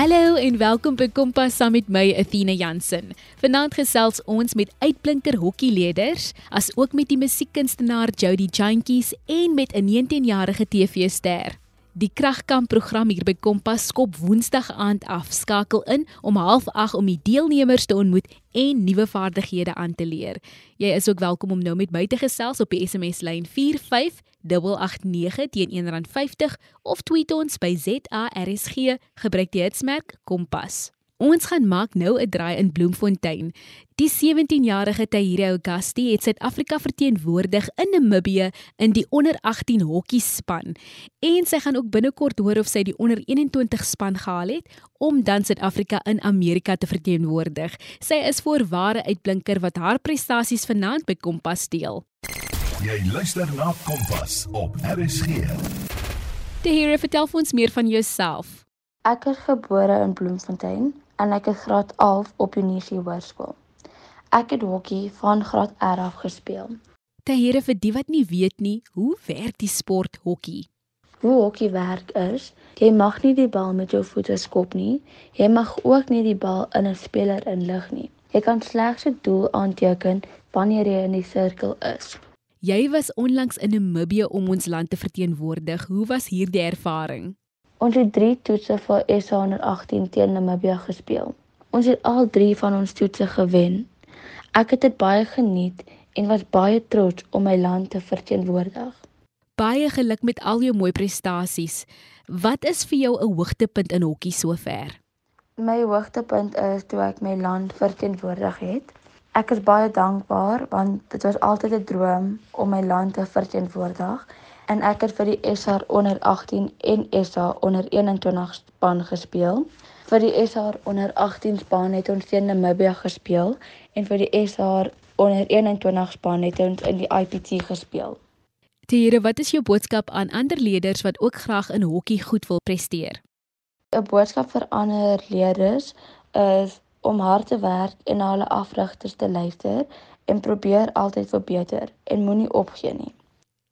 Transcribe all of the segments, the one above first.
Hallo en welkom by Kompas saam met my Athena Jansen. Vanaand gesels ons met uitblinker hokkieleders, as ook met die musiekkunstenaar Jody Jantjies en met 'n 19-jarige TV-ster. Die kragkamp program hier by Kompas skop Woensdag aand af. Skakel in om 08:30 om die deelnemers te ontmoet en nuwe vaardighede aan te leer. Jy is ook welkom om nou met my te gesels op die SMS lyn 45889 teen R1.50 of tweet ons by ZARSG gebruik die hitsmerk Kompas. Ons gaan maak nou 'n draai in Bloemfontein. Die 17-jarige Tahira Augusti het Suid-Afrika verteenwoordig in Namibië in die onder 18 hokkie span en sy gaan ook binnekort hoor of sy die onder 21 span gehaal het om dan Suid-Afrika in Amerika te verteenwoordig. Sy is voorware uitblinker wat haar prestasies vanaand by Kompas deel. Jy luister na Kompas op RSG. Tahira, vertel ons meer van jouself. Ek is gebore in Bloemfontein en ek is graad 11 op Unisie Hoërskool. Ek het hokkie van graad R af gespeel. Tahira, vir die wat nie weet nie, hoe werk die sport hokkie? Hoe hokkie werk is, jy mag nie die bal met jou voete skop nie. Jy mag ook nie die bal in 'n speler inlig nie. Jy kan slegs 'n doel aanteken wanneer jy in die sirkel is. Jy was onlangs in Namibië om ons land te verteenwoordig. Hoe was hierdie ervaring? Ons het 3 toetse vir SA 118 teen Namibië gespeel. Ons het al 3 van ons toetse gewen. Ek het dit baie geniet en was baie trots om my land te verteenwoordig. Baie geluk met al jou mooi prestasies. Wat is vir jou 'n hoogtepunt in hokkie sover? My hoogtepunt is toe ek my land verteenwoordig het. Ek is baie dankbaar want dit was altyd 'n droom om my land te verteenwoordig en ek het vir die SA onder 18 en SA onder 21 span gespeel. Vir die SA onder 18 span het ons teen Namibia gespeel en vir die SA onder 21 span het ons in die IPT gespeel. Tiere, wat is jou boodskap aan ander leerders wat ook graag in hokkie goed wil presteer? 'n Boodskap vir ander leerders is om hard te werk en na hulle afrigters te luister en probeer altyd verbeter en moenie opgee nie.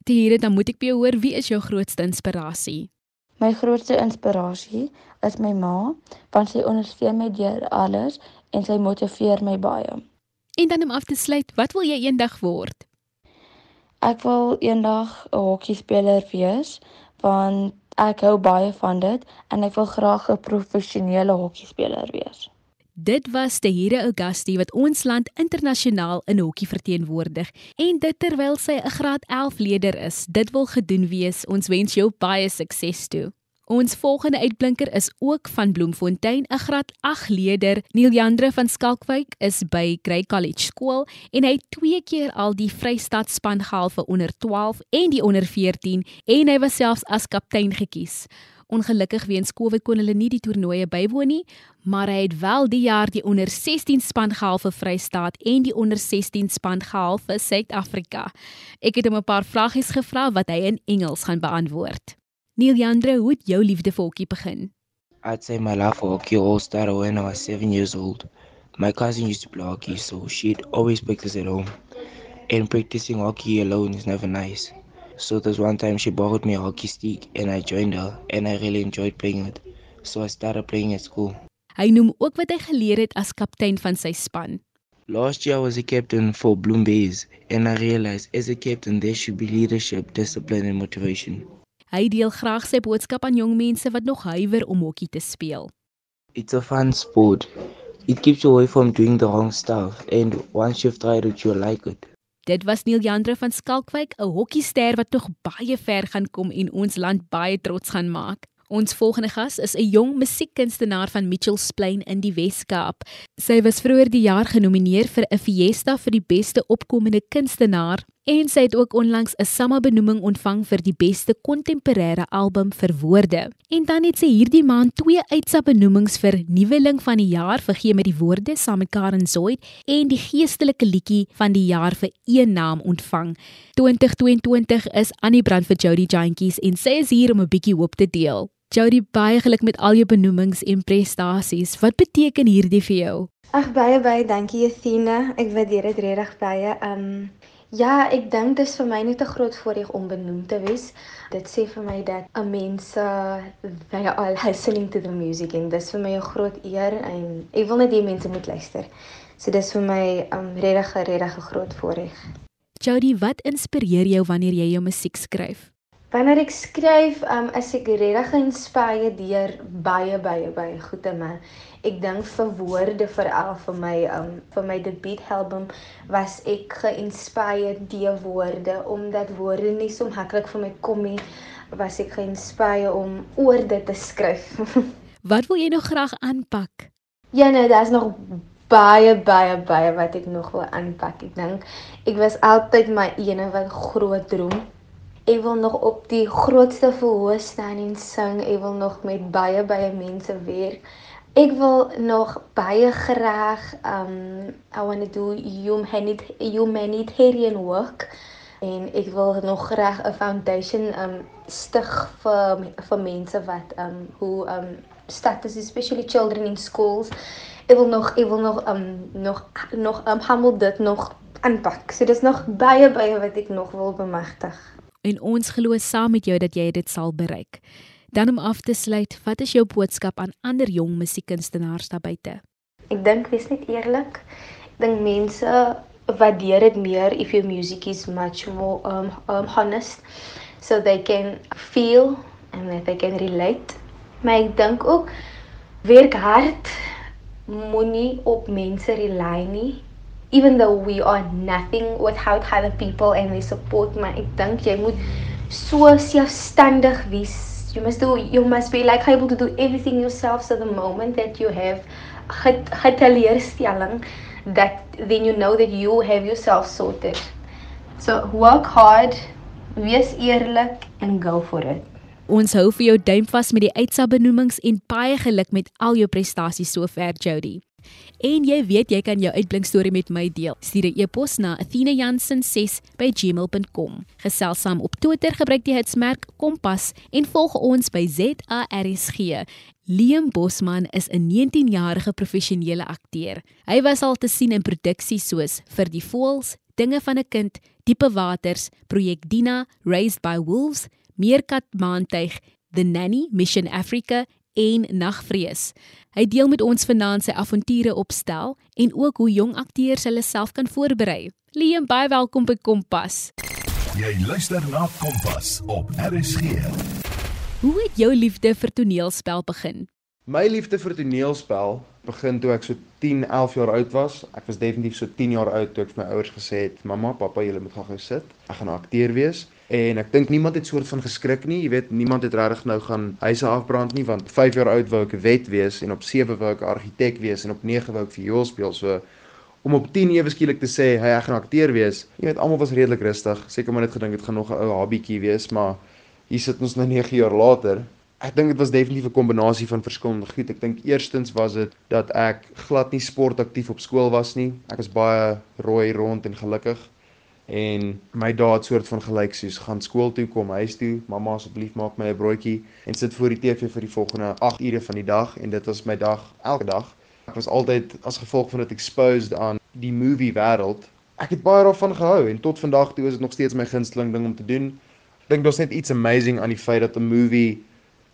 Tiere, dan moet ek by jou hoor, wie is jou grootste inspirasie? My grootste inspirasie is my ma, want sy ondersteun my deur alles en sy motiveer my baie. En dan om af te sluit, wat wil jy eendag word? Ek wil eendag 'n hokkiespeler wees, want ek hou baie van dit en ek wil graag 'n professionele hokkiespeler wees. Dit was die Here Augusti wat ons land internasionaal in hokkie verteenwoordig en dit terwyl sy 'n graad 11 leerder is. Dit wil gedoen wees. Ons wens jou baie sukses toe. Ons volgende uitblinker is ook van Bloemfontein, 'n graad 8 leerder. Neil Jandre van Skalkwyk is by Grey College skool en hy het twee keer al die Vrystaat span gehaal vir onder 12 en die onder 14 en hy was selfs as kaptein gekies. Ongelukkig weens Covid kon hulle nie die toernooie bywoon nie, maar hy het wel die jaar die onder 16 span gehaal vir Vrystaat en die onder 16 span gehaal vir Suid-Afrika. Ek het hom 'n paar vragies gevra wat hy in Engels gaan beantwoord. Neil Jandre, hoe het jou liefde vir hokkie begin? I'd say my love for hockey all started when I was seven years old. My cousin used to play hockey, so she'd always practice at home. And practicing hockey alone is never nice. So there's one time she borrowed me a hockey stick and I joined her and I really enjoyed playing it. So I started playing at school. Hy noem ook wat hy geleer het as kaptein van sy span. Last year I was a captain for Bloom Bays and I realized as a captain there should be leadership, discipline and motivation. Hy deel graag sy boodskap aan jong mense wat nog huiwer om hokkie te speel. It's a fun sport. It keeps you away from doing the wrong stuff and once you've tried it you'll like it. Dit was Neil Jandre van Skalkwyk, 'n hokkiester wat tog baie ver gaan kom en ons land baie trots gaan maak. Ons volgende gas is 'n jong musiekkunstenaar van Mitchells Plain in die Wes-Kaap. Sy was vroeër die jaar genomineer vir 'n Fiesta vir die beste opkomende kunstenaar en sy het ook onlangs 'n SAMA benoeming ontvang vir die beste kontemporêre album vir woorde. En dan het sy hierdie maand twee uitsa benoemings vir nuweling van die jaar vir gee met die woorde saam met Karen Zoid en die geestelike liedjie van die jaar vir een naam ontvang. 2022 is Annie Brand vir Jody Jantjies en sy is hier om 'n bietjie hoop te deel. Jody, baie geluk met al jou benoemings en prestasies. Wat beteken hierdie vir jou? Ag baie baie dankie Athena. Ek waardeer dit regtig baie. Um ja, ek dink dit is vir my net 'n groot voorreg om benoem te wees. Dit sê vir my dat 'n mens they are all listening to the music en dit is vir my 'n groot eer en ek wil net die mense moet luister. So dis vir my um regtig regtig 'n groot voorreg. Jody, wat inspireer jou wanneer jy jou musiek skryf? Wanneer ek skryf, um is ek regtig geïnspireer deur baie baie baie goeie man. Ek dink vir woorde veral vir my um vir my debuutalbum was ek geïnspireer deur woorde omdat woorde nie so maklik vir my kom nie. Was ek geïnspireer om oor dit te skryf. Wat wil jy nog graag aanpak? Ja nee, daar's nog baie baie baie wat ek nog wil aanpak. Ek dink ek was altyd my ene wat groot droom. Ek wil nog op die grootste verhoog staan en sing. Ek wil nog met baie baie mense werk. Ek wil nog baie graag um I want to do humanit humanitarian work en ek wil nog graag 'n foundation um stig vir vir mense wat um hoe um status especially children in schools ek wil nog ek wil nog um nog nog um hamel dit nog aanpak. So dis nog baie baie wat ek nog wil bemagtig. En ons glo saam met jou dat jy dit sal bereik. Dan om af te sluit, wat is jou boodskap aan ander jong musiekkunstenaars daar buite? Ek dink wees net eerlik. Ek dink mense waardeer dit meer if your music is much more um, um honest so they can feel and that they can relate. Maar ek dink ook werk hard moenie op mense rely nie. Even though we are nothing without other people and they support my, ek dink jy moet so selfstandig wees. You must do you must be like able to do everything yourself so the moment that you have geteleurstelling that then you know that you have yourself sorted. So work hard, wees eerlik and go for it. Ons hou vir jou duim vas met die uitsa benoemings en baie geluk met al jou prestasies sover Jody. En jy weet jy kan jou uitblink storie met my deel. Stuur 'n e-pos na athena.jansen6@gmail.com. Gesels saam op Twitter gebruik die hitsmerk Kompas en volg ons by ZARSG. Liam Bosman is 'n 19-jarige professionele akteur. Hy was al te sien in produksies soos Vir die Voëls, Dinge van 'n Kind, Diepe Waters, Projek Dina, Raised by Wolves Meerkat Maantuig, The Nanny, Mission Africa en Nagvrees. Hy deel met ons vanaand sy avonture opstel en ook hoe jong akteurs hulle self kan voorberei. Liam, baie welkom by Kompas. Jy luister na Kompas op RSG. Hoe het jou liefde vir toneelspel begin? My liefde vir toneelspel begin toe ek so 10, 11 jaar oud was. Ek was definitief so 10 jaar oud toe ek vir my ouers gesê het: "Mamma, pappa, julle moet gou sit. Ek gaan 'n akteur wees." En ek dink niemand het soort van geskrik nie. Jy weet, niemand het regtig nou gaan huise afbrand nie want 5 jaar oud wou ek 'n wet wees en op 7 wou ek argitek wees en op 9 wou ek viool speel. So om op 10 ewe skielik te sê, "Hey, ek gaan akteur wees." Jy weet, almal was redelik rustig. Seker maar net gedink dit gaan nog 'n ou hobbytjie wees, maar hier sit ons nou 9 jaar later Ek dink dit was definitief 'n kombinasie van verskillende goed. Ek dink eerstens was dit dat ek glad nie sportaktief op skool was nie. Ek was baie rooi rond en gelukkig. En my daad soort van gelyk soos gaan skool toe, kom huis toe, mamma asseblief maak my 'n broodjie en sit voor die TV vir die volgende 8 ure van die dag en dit was my dag elke dag. Ek was altyd as gevolg van dit exposed aan die movie wêreld. Ek het baie daarvan gehou en tot vandag toe is dit nog steeds my gunsteling ding om te doen. Ek dink daar's net iets amazing aan die feit dat 'n movie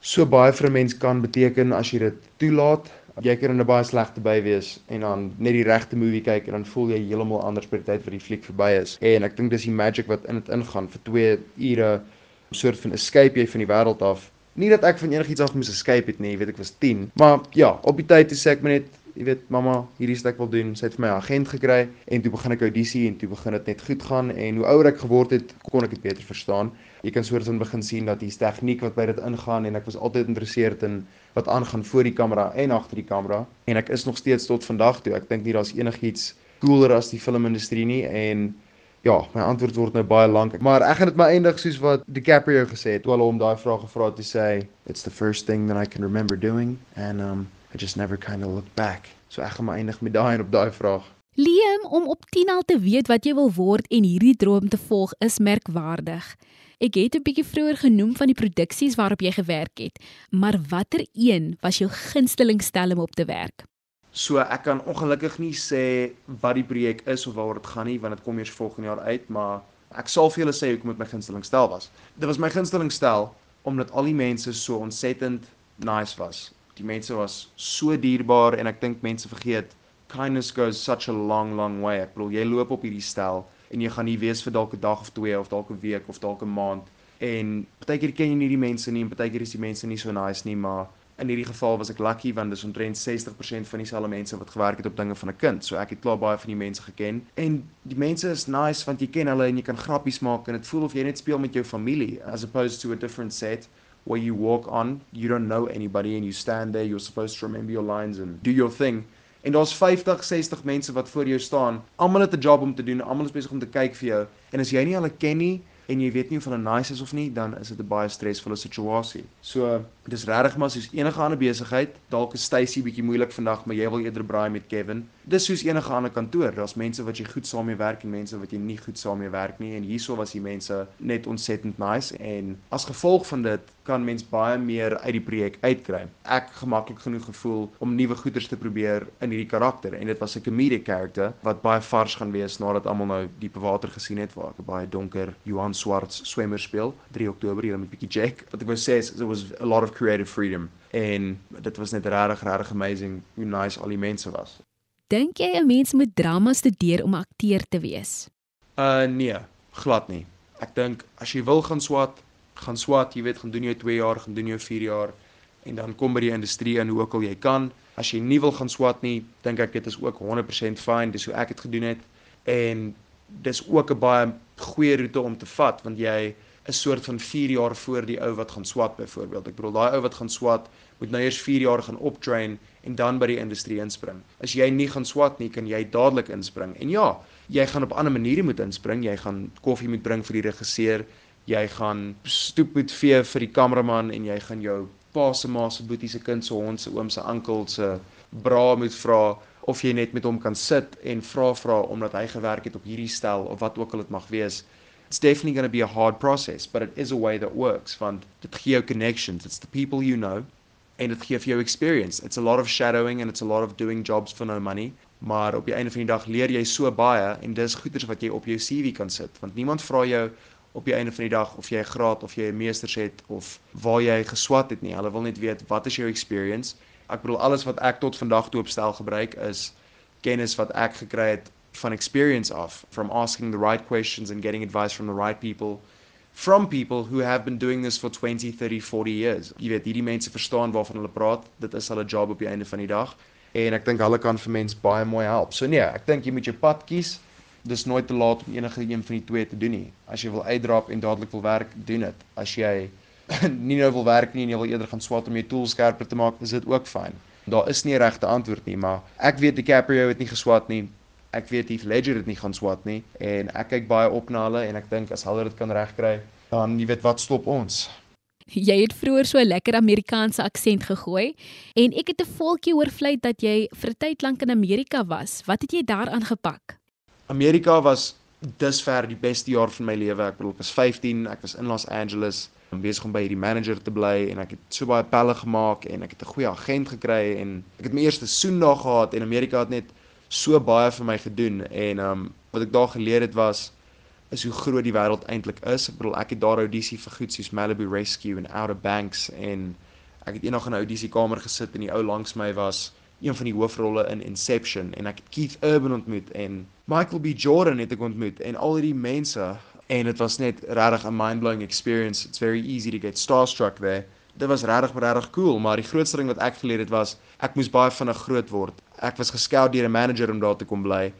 so baie vir 'n mens kan beteken as jy dit toelaat. Jy kan in 'n baie slegte by wees en dan net die regte movie kyk en dan voel jy heeltemal anders by die tyd wat die fliek verby is. En ek dink dis die magic wat in dit ingaan vir 2 ure soort van escape jy van die wêreld af. Nie dat ek van enigiets af moes escape het nie, weet ek was 10, maar ja, op die tyd sê ek my net jy weet mamma, hierdie stuk wil doen. Sy het vir my 'n agent gekry en toe begin ek audisie en toe begin dit net goed gaan en hoe ouer ek geword het, kon ek dit beter verstaan. Jy kan soort van begin sien dat hier's tegniek wat by dit ingaan en ek was altyd geïnteresseerd in wat aangaan voor die kamera en agter die kamera en ek is nog steeds tot vandag toe. Ek dink nie daar's enigiets cooler as die filmindustrie nie en Ja, my antwoord word nou baie lank. Maar ek gaan dit maar eindig soos wat DiCaprio gesê het toe hulle hom daai vraag gevra het, hy sê, "It's the first thing that I can remember doing and um I just never kind of looked back. So ek gaan maar eindig met daai en op daai vraag. Liam, om op 10 al te weet wat jy wil word en hierdie droom te volg is merkwaardig. Ek het 'n bietjie vroeër genoem van die produksies waarop jy gewerk het, maar watter een was jou gunsteling stel om op te werk? So ek kan ongelukkig nie sê wat die projek is of waaroor dit gaan nie want dit kom eers volgende jaar uit, maar ek sal vir julle sê hoekom dit my gunsteling stel was. Dit was my gunsteling stel omdat al die mense so ontsettend nice was. Die mense was so dierbaar en ek dink mense vergeet kindness goes such a long long way. Ek bedoel jy loop op hierdie stel en jy gaan nie wees vir dalk 'n dag of twee of dalk 'n week of dalk 'n maand en partykeer ken jy nie die mense nie en partykeer is die mense nie so nice nie, maar in hierdie geval was ek lucky want dis omtrent 60% van dieselfde mense wat gewerk het op dinge van 'n kind. So ek het klaar baie van die mense geken en die mense is nice want jy ken hulle en jy kan grappies maak en dit voel of jy net speel met jou familie as opposed to a different set where you walk on, you don't know anybody and you stand there, you're supposed to remember your lines and do your thing. En daar's 50, 60 mense wat voor jou staan. Almal het 'n job om te doen. Almal is besig om te kyk vir jou. En as jy nie hulle ken nie en jy weet nie of hulle nice is of nie, dan is dit 'n baie stresvolle situasie. So, dis regtig maar soos enige ander besigheid. Dalk is Stacy bietjie moeilik vandag, maar jy wil eerder braai met Kevin. Dis soos enige ander kantoor. Daar's mense wat jy goed saam mee werk en mense wat jy nie goed saam mee werk nie. En hierso was die mense net ontsettend nice en as gevolg van dit kan mens baie meer uit die projek uitkry. Ek gemaklik genoeg gevoel om nuwe goeders te probeer in hierdie karakter en dit was 'n comedic character wat baie vars gaan wees nadat almal nou diepe water gesien het waar ek 'n baie donker Johan Swarts swemmer speel 3 Oktober hier met bietjie Jack. Wat ek wou sê is it was a lot of creative freedom en dit was net regtig regtig amazing hoe nice al die mense was. Dink jy 'n mens moet drama studeer om akteur te wees? Uh nee, glad nie. Ek dink as jy wil gaan swat, gaan swat, jy weet, gaan doen jou 2 jaar, gaan doen jou 4 jaar en dan kom by die industrie in hoe ook al jy kan. As jy nie wil gaan swat nie, dink ek dit is ook 100% fine, dis hoe ek dit gedoen het en dis ook 'n baie goeie roete om te vat want jy 'n soort van 4 jaar voor die ou wat gaan swat byvoorbeeld. Ek bedoel daai ou wat gaan swat moet nou eers 4 jaar gaan optrain en dan by die industrie inspring. As jy nie gaan swat nie, kan jy dadelik inspring. En ja, jy gaan op ander maniere moet inspring. Jy gaan koffie moet bring vir die regisseur, jy gaan stoep moet vee vir die kameraman en jy gaan jou pa se ma se boetie se kind se hond se oom se oom se bra moet vra of jy net met hom kan sit en vra vra omdat hy gewerk het op hierdie stel of wat ook al dit mag wees. It's definitely going to be a hard process, but it is a way that works want dit gee jou connections, it's the people you know en dit gee vir jou experience. It's a lot of shadowing and it's a lot of doing jobs for no money, maar op die einde van die dag leer jy so baie en dis goeders wat jy op jou CV kan sit want niemand vra jou op die einde van die dag of jy 'n graad of jy 'n meesters het of waar jy geswat het nie. Hulle wil net weet wat is jou experience? Ek bedoel alles wat ek tot vandag toe op stel gebruik is kennis wat ek gekry het van experience af from asking the right questions and getting advice from the right people from people who have been doing this for 20, 30, 40 years. Jy weet, hierdie mense verstaan waarvan hulle praat. Dit is hulle job op die einde van die dag en ek dink hulle kan vir mense baie mooi help. So nee, ek dink jy moet jou pad kies. Dis nooit te laat om enige een van die twee te doen nie. As jy wil uitdrap en dadelik wil werk, doen dit. As jy nie nou wil werk nie en jy wil eerder gaan swat om jou tools skerper te maak, is dit ook fyn. Daar is nie regte antwoord nie, maar ek weet DiCaprio het nie geswat nie. Ek weet Heath Ledger het nie gaan swat nie en ek kyk baie op na hulle en ek dink as hulle dit kan regkry, dan jy weet wat stop ons. Jy het vroeër so 'n lekker Amerikaanse aksent gegooi en ek het 'n volkie hoor vlei dat jy vir 'n tyd lank in Amerika was. Wat het jy daar aangepak? Amerika was dusver die beste jaar van my lewe. Ek bedoel, ek was 15, ek was in Los Angeles om besig om by hierdie manager te bly en ek het so baie pelle gemaak en ek het 'n goeie agent gekry en ek het my eerste soendag gehad en Amerika het net so baie vir my gedoen en um wat ek daar geleer het was is hoe groot die wêreld eintlik is. Ek bedoel ek het daar audisie vir goed soos Malibu Rescue en Outer Banks en ek het eendag in 'n audisiekamer gesit en die ou langs my was een van die hoofrolle in Inception en ek het Keith Urban ontmoet en Michael B Jordan het ek ontmoet en al hierdie mense en dit was net regtig 'n mind-blowing experience. It's very easy to get starstruck there. Dit was regtig regtig cool, maar die grootste ding wat ek geleer het was ek moes baie vinnig groot word. Ek was gescout deur 'n manager om daar te kom bly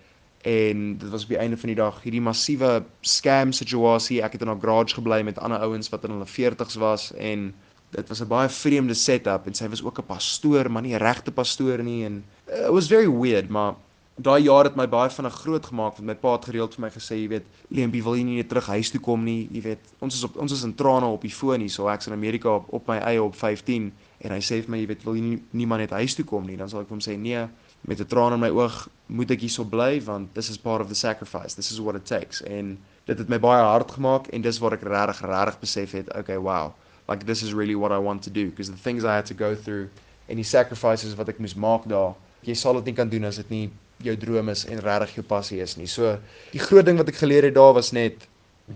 en dit was op die einde van die dag hierdie massiewe scam situasie. Ek het in 'n garage gebly met ander ouens wat in hulle 40's was en dit was 'n baie vreemde setup en sy was ook 'n pastoor, maar nie 'n regte pastoor nie en uh, it was very weird, maar daai jaar het my baie vinnig groot gemaak want my pa het gereeld vir my gesê, jy weet, Leempie, wil jy nie net terug huis toe kom nie? Jy weet, ons is op ons is in trane op die foon hier, so ek's in Amerika op, op my eie op 15 en hy sê vir my, jy weet, wil jy nie niemand net huis toe kom nie? Dan sal ek vir hom sê, nee, met 'n traan in my oog moet ek hierso bly want this is part of the sacrifice. This is what it takes. En dit het my baie hard gemaak en dis waar ek regtig regtig besef het, okay, wow. Like this is really what I want to do because the things I had to go through en die sacrifices wat ek moes maak daar, jy sal dit nie kan doen as dit nie jou droom is en regtig jou passie is nie. So die groot ding wat ek geleer het daar was net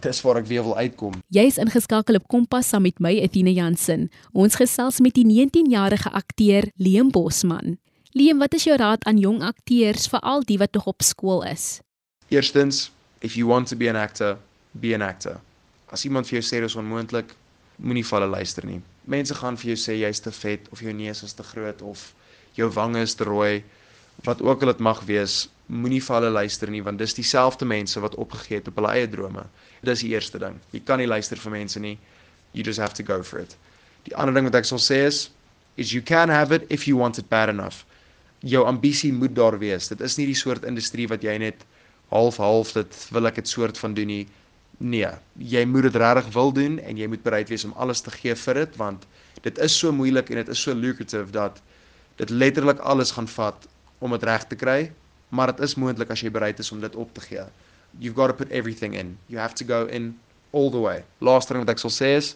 dis waar ek weer wil uitkom. Jy's ingeskakel op Kompas saam met my Athena Jansen. Ons gesels met die 19-jarige akteur Liam Bosman. Liam, wat is jou raad aan jong akteurs, veral die wat nog op skool is? Eerstens, if you want to be an actor, be an actor. As iemand vir jou sê dis onmoontlik, moenie vir hulle luister nie. Mense gaan vir jou sê jy's te vet of jou neus is te groot of jou wange is te rooi, wat ook al dit mag wees, moenie vir hulle luister nie want dis dieselfde mense wat opgegee het op hulle eie drome. Dis die eerste ding. Jy kan nie luister vir mense nie. You just have to go for it. Die ander ding wat ek sal sê is is you can have it if you want it bad enough. Jou ambisie moet daar wees. Dit is nie die soort industrie wat jy net half half dit wil ek dit soort van doen nie. Nee, jy moet dit regtig wil doen en jy moet bereid wees om alles te gee vir dit want dit is so moeilik en dit is so lucrative dat dit letterlik alles gaan vat om dit reg te kry, maar dit is moontlik as jy bereid is om dit op te gee. You've got to put everything in. You have to go in all the way. Laaste ding wat ek sal sê is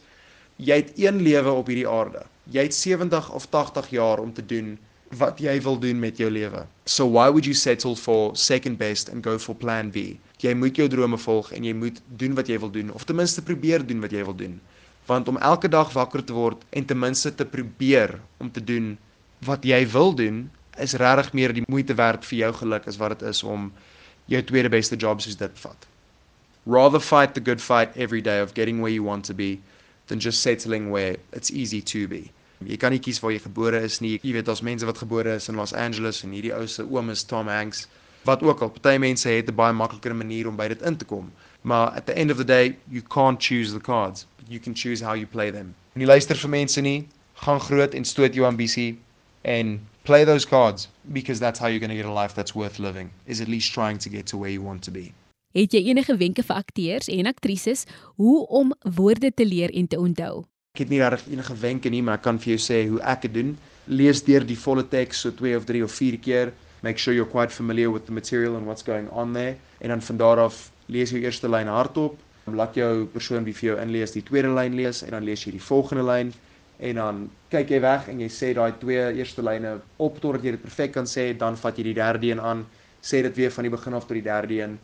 jy het een lewe op hierdie aarde. Jy het 70 of 80 jaar om te doen wat jy wil doen met jou lewe. So why would you settle for second best and go for plan B? Jy moet jou drome volg en jy moet doen wat jy wil doen of ten minste probeer doen wat jy wil doen. Want om elke dag wakker te word en ten minste te probeer om te doen wat jy wil doen, is regtig meer die moeite werd vir jou geluk as wat dit is om jou tweede beste job soos dit vat. Rather fight the good fight every day of getting where you want to be than just settling where it's easy to be. Jy kan nie kies waar jy gebore is nie. Jy weet daar's mense wat gebore is in Los Angeles en hierdie ou se oom is Tom Hanks. Wat ook al, party mense het 'n baie makliker manier om by dit in te kom. Maar at the end of the day, you can't choose the cards. You can choose how you play them. En jy luister vir mense nie, gaan groot en stoot jou ambisie and play those cards because that's how you're going to get a life that's worth living is at least trying to get to where you want to be Het jy enige wenke vir akteurs en aktrises hoe om woorde te leer en te onthou? Ek het nie regtig enige wenke nie, maar ek kan vir jou sê hoe ek dit doen. Lees deur die volle teks so 2 of 3 of 4 keer. Make sure you're quite familiar with the material and what's going on there. En dan van daar af lees jy eerste lyn hardop. Laat jou persoon wie vir jou inlees die tweede lyn lees en dan lees jy die volgende lyn en dan kyk jy weg en jy sê daai twee eerste lyne op totdat jy dit perfek kan sê, dan vat jy die derde een aan, sê dit weer van die begin af tot die derde een.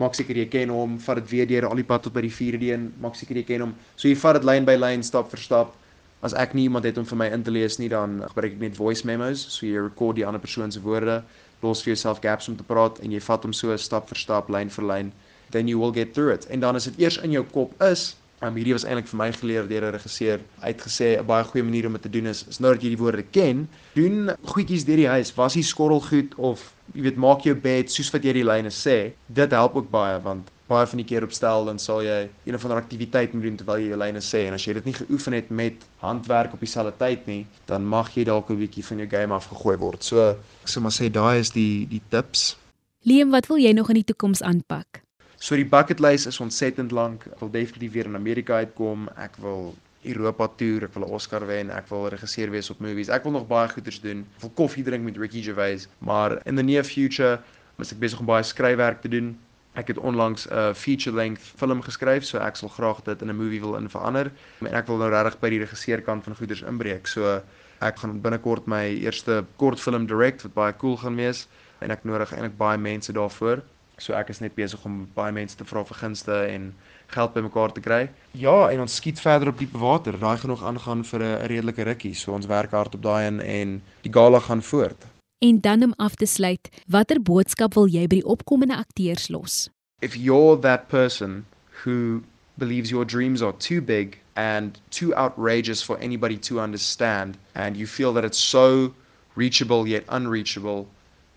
Maak seker jy ken hom, vat dit weer deur al die pad tot by die vierde een, maak seker jy ken hom. So jy vat dit lyn by lyn, stap vir stap. As ek nie iemand het om vir my in te lees nie, dan gebruik ek net voice memos, so jy rekord die ander persoon se woorde, los vir jouself gaps om te praat en jy vat hom so stap vir stap, lyn vir lyn, then you will get through it. En dan as dit eers in jou kop is, Um, hierdie was eintlik vir my geleer deur 'n regisseur. Hy het gesê 'n baie goeie manier om dit te doen is, is nou dat jy die woorde ken, doen goedjies deur die huis. Was die skorrelgoed of jy weet maak jou bed soos wat jy die lyne sê. Dit help ook baie want baie van die keer opstel dan sal jy een of ander aktiwiteit moet doen terwyl jy jou lyne sê en as jy dit nie geoefen het met handwerk op dieselfde tyd nie, dan mag jy dalk 'n bietjie van jou game afgegooi word. So ek sou maar sê daai is die die tips. Liam, wat wil jy nog in die toekoms aanpak? So die bucket list is ontsettend lank. Ek wil definitief weer in Amerika uitkom. Ek wil Europa toer, ek wil 'n Oscar wen, ek wil regisseur wees op movies. Ek wil nog baie goeders doen. Ek wil koffie drink met Ricky Gervais, maar in the near future is ek besig om baie skryfwerk te doen. Ek het onlangs 'n feature length film geskryf, so ek sal graag dit in 'n movie wil in verander en ek wil nou regtig by die regisseurkant van goeders inbreek. So ek gaan binnekort my eerste kortfilm direk wat baie cool gaan wees en ek nodig eintlik baie mense daarvoor. So ek is net besig om baie mense te vra vir gunste en geld bymekaar te kry. Ja, en ons skiet verder op diepe water. Daai gaan nog aangaan vir 'n redelike rukkie. So ons werk hard op daai en en die gala gaan voort. En dan om af te sluit, watter boodskap wil jy by die opkomende akteurs los? If you're that person who believes your dreams are too big and too outrageous for anybody to understand and you feel that it's so reachable yet unreachable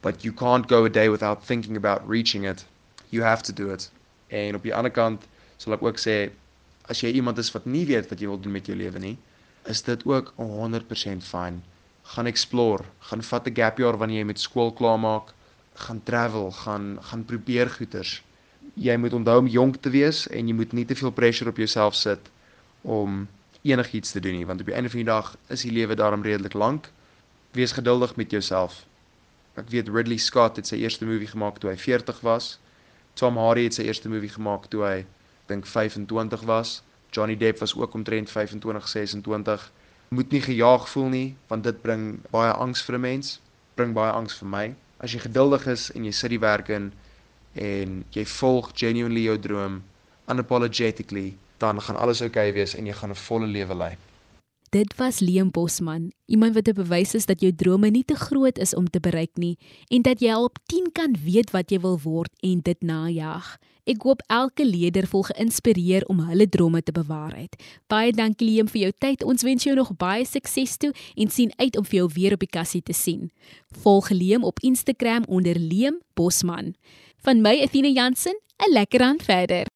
but you can't go a day without thinking about reaching it. You have to do it. En op die ander kant sal ek ook sê as jy iemand is wat nie weet wat jy wil doen met jou lewe nie, is dit ook 100% fyn. Gaan explore, gaan vat 'n gap year wanneer jy met skool klaar maak, gaan travel, gaan gaan probeer goeters. Jy moet onthou om jonk te wees en jy moet nie te veel pressure op jouself sit om enigiets te doen nie, want op die einde van die dag is die lewe daarom redelik lank. Wees geduldig met jouself Ek weet Ridley Scott het sy eerste movie gemaak toe hy 40 was. Tom Hardy het sy eerste movie gemaak toe hy dink 25 was. Johnny Depp was ook omtrent 25, 26. Moet nie gejaag voel nie, want dit bring baie angs vir 'n mens, bring baie angs vir my. As jy geduldig is en jy sit die werk in en jy volg genuinely jou droom unapologetically, dan gaan alles oukei okay wees en jy gaan 'n volle lewe lei. Dit was Liam Bosman, iemand wat 'n bewys is dat jou drome nie te groot is om te bereik nie en dat jy op 10 kan weet wat jy wil word en dit najag. Ek hoop elke leier voel geïnspireer om hulle drome te bewaarheid. Baie dankie Liam vir jou tyd. Ons wens jou nog baie sukses toe en sien uit om vir jou weer op die kassie te sien. Volg Liam op Instagram onder Liam Bosman. Van my Athena Jansen, 'n lekker aand verder.